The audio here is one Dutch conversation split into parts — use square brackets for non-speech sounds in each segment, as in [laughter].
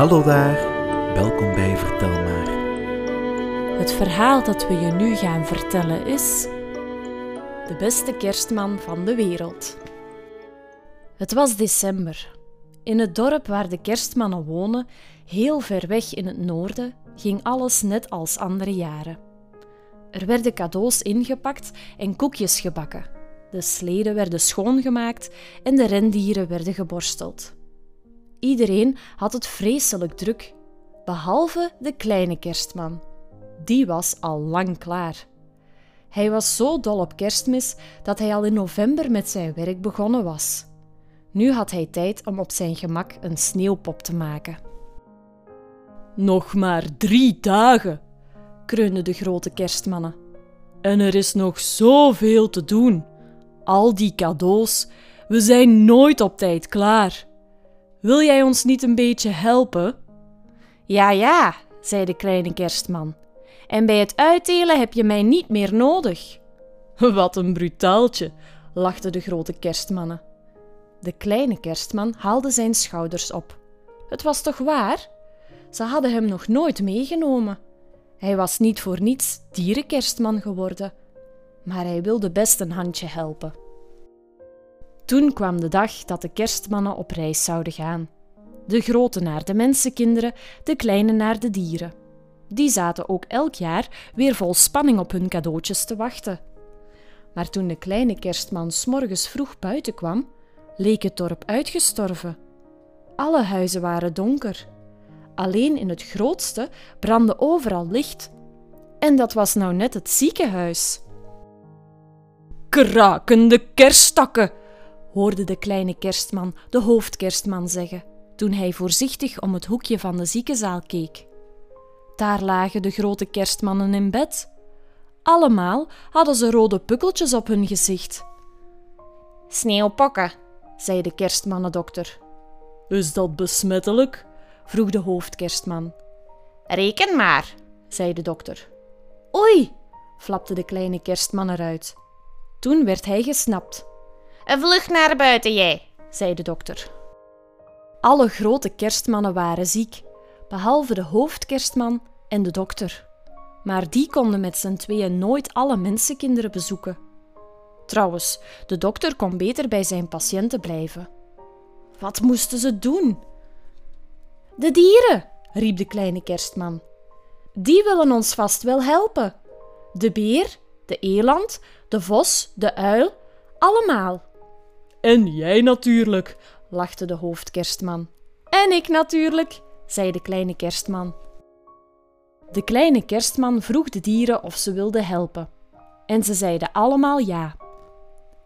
Hallo daar, welkom bij Vertel maar. Het verhaal dat we je nu gaan vertellen is De beste kerstman van de wereld. Het was december. In het dorp waar de kerstmannen wonen, heel ver weg in het noorden, ging alles net als andere jaren. Er werden cadeaus ingepakt en koekjes gebakken. De sleden werden schoongemaakt en de rendieren werden geborsteld. Iedereen had het vreselijk druk, behalve de kleine kerstman. Die was al lang klaar. Hij was zo dol op kerstmis dat hij al in november met zijn werk begonnen was. Nu had hij tijd om op zijn gemak een sneeuwpop te maken. Nog maar drie dagen, kreunden de grote kerstmannen. En er is nog zoveel te doen. Al die cadeaus, we zijn nooit op tijd klaar. Wil jij ons niet een beetje helpen? Ja, ja, zei de kleine kerstman. En bij het uitdelen heb je mij niet meer nodig. [laughs] Wat een brutaaltje, lachten de grote kerstmannen. De kleine kerstman haalde zijn schouders op. Het was toch waar? Ze hadden hem nog nooit meegenomen. Hij was niet voor niets dierenkerstman geworden, maar hij wilde best een handje helpen. Toen kwam de dag dat de kerstmannen op reis zouden gaan. De grote naar de mensenkinderen, de kleine naar de dieren. Die zaten ook elk jaar weer vol spanning op hun cadeautjes te wachten. Maar toen de kleine kerstman s'morgens vroeg buiten kwam, leek het dorp uitgestorven. Alle huizen waren donker. Alleen in het grootste brandde overal licht. En dat was nou net het ziekenhuis. Krakende kerstakken, hoorde de kleine kerstman de hoofdkerstman zeggen toen hij voorzichtig om het hoekje van de ziekenzaal keek. Daar lagen de grote kerstmannen in bed. Allemaal hadden ze rode pukkeltjes op hun gezicht. Sneeuwpokken, zei de kerstmannendokter. Is dat besmettelijk? vroeg de hoofdkerstman. Reken maar, zei de dokter. Oei, flapte de kleine kerstman eruit. Toen werd hij gesnapt. Vlucht naar buiten, jij, zei de dokter. Alle grote kerstmannen waren ziek, behalve de hoofdkerstman en de dokter. Maar die konden met z'n tweeën nooit alle mensenkinderen bezoeken. Trouwens, de dokter kon beter bij zijn patiënten blijven. Wat moesten ze doen? De dieren, riep de kleine kerstman. Die willen ons vast wel helpen. De beer, de eland, de vos, de uil, allemaal. En jij natuurlijk, lachte de hoofdkerstman. En ik natuurlijk, zei de kleine kerstman. De kleine kerstman vroeg de dieren of ze wilden helpen. En ze zeiden allemaal ja.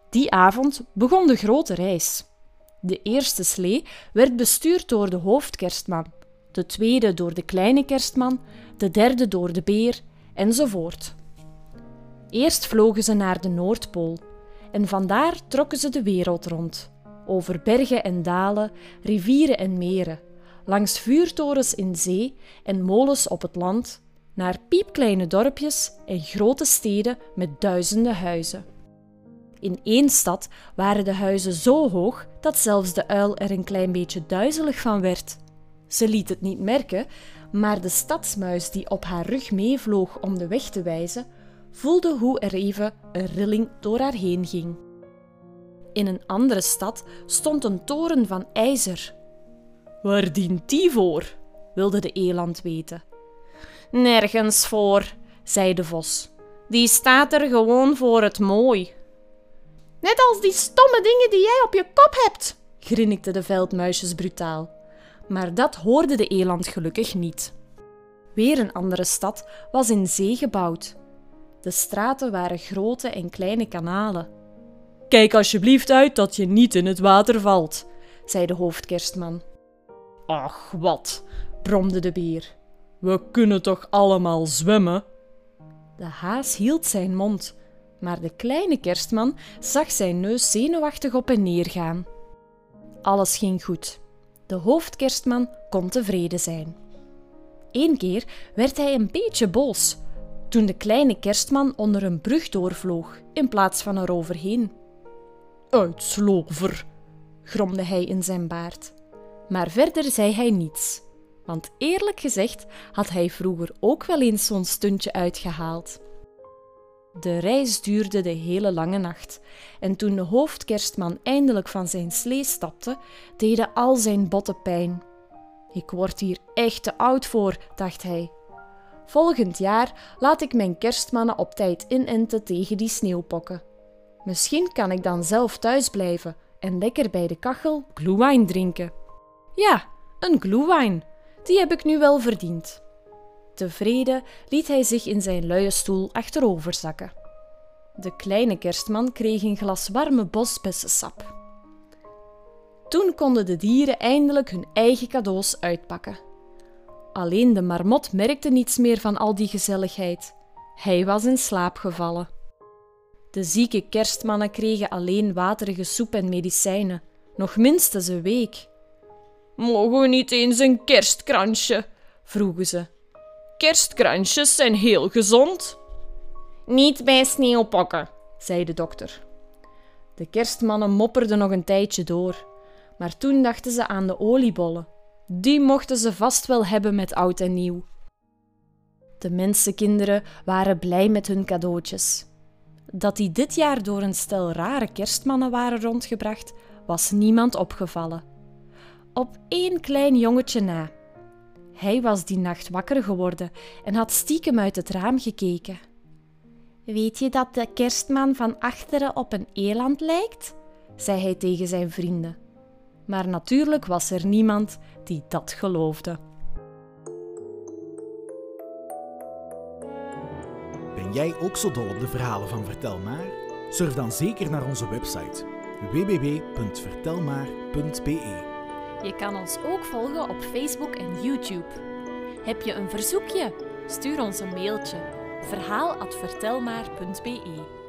Die avond begon de grote reis. De eerste slee werd bestuurd door de hoofdkerstman, de tweede door de kleine kerstman, de derde door de beer, enzovoort. Eerst vlogen ze naar de Noordpool en vandaar trokken ze de wereld rond, over bergen en dalen, rivieren en meren, langs vuurtorens in zee en molens op het land, naar piepkleine dorpjes en grote steden met duizenden huizen. In één stad waren de huizen zo hoog dat zelfs de uil er een klein beetje duizelig van werd. Ze liet het niet merken, maar de stadsmuis die op haar rug meevloog om de weg te wijzen, voelde hoe er even een rilling door haar heen ging. In een andere stad stond een toren van ijzer. Waar dient die voor? wilde de eland weten. Nergens voor, zei de vos. Die staat er gewoon voor het mooi. Net als die stomme dingen die jij op je kop hebt, grinnikte de veldmuisjes brutaal. Maar dat hoorde de eland gelukkig niet. Weer een andere stad was in zee gebouwd. De straten waren grote en kleine kanalen. Kijk alsjeblieft uit dat je niet in het water valt, zei de hoofdkerstman. Ach, wat, bromde de beer. We kunnen toch allemaal zwemmen? De haas hield zijn mond, maar de kleine kerstman zag zijn neus zenuwachtig op en neer gaan. Alles ging goed. De hoofdkerstman kon tevreden zijn. Eén keer werd hij een beetje boos toen de kleine kerstman onder een brug doorvloog in plaats van eroverheen. Uitslover, gromde hij in zijn baard. Maar verder zei hij niets. Want eerlijk gezegd had hij vroeger ook wel eens zo'n stuntje uitgehaald. De reis duurde de hele lange nacht, en toen de hoofdkerstman eindelijk van zijn slee stapte, deden al zijn botten pijn. Ik word hier echt te oud voor, dacht hij. Volgend jaar laat ik mijn kerstmannen op tijd inenten tegen die sneeuwpokken. Misschien kan ik dan zelf thuis blijven en lekker bij de kachel glühwein drinken. Ja, een glühwein. Die heb ik nu wel verdiend. Tevreden liet hij zich in zijn luie stoel achterover zakken. De kleine kerstman kreeg een glas warme bosbessensap. Toen konden de dieren eindelijk hun eigen cadeaus uitpakken. Alleen de marmot merkte niets meer van al die gezelligheid. Hij was in slaap gevallen. De zieke kerstmannen kregen alleen waterige soep en medicijnen, nog minstens een week. Mogen we niet eens een kerstkransje? vroegen ze. Kerstkransjes zijn heel gezond. Niet bij sneeuwpokken, zei de dokter. De kerstmannen mopperden nog een tijdje door, maar toen dachten ze aan de oliebollen. Die mochten ze vast wel hebben met oud en nieuw. De mensenkinderen waren blij met hun cadeautjes. Dat die dit jaar door een stel rare kerstmannen waren rondgebracht, was niemand opgevallen. Op één klein jongetje na. Hij was die nacht wakker geworden en had stiekem uit het raam gekeken. Weet je dat de kerstman van achteren op een eland lijkt? zei hij tegen zijn vrienden. Maar natuurlijk was er niemand die dat geloofde. Ben jij ook zo dol op de verhalen van Vertel Maar? Surf dan zeker naar onze website www.vertelmaar.be. Je kan ons ook volgen op Facebook en YouTube. Heb je een verzoekje? Stuur ons een mailtje verhaal@vertelmaar.be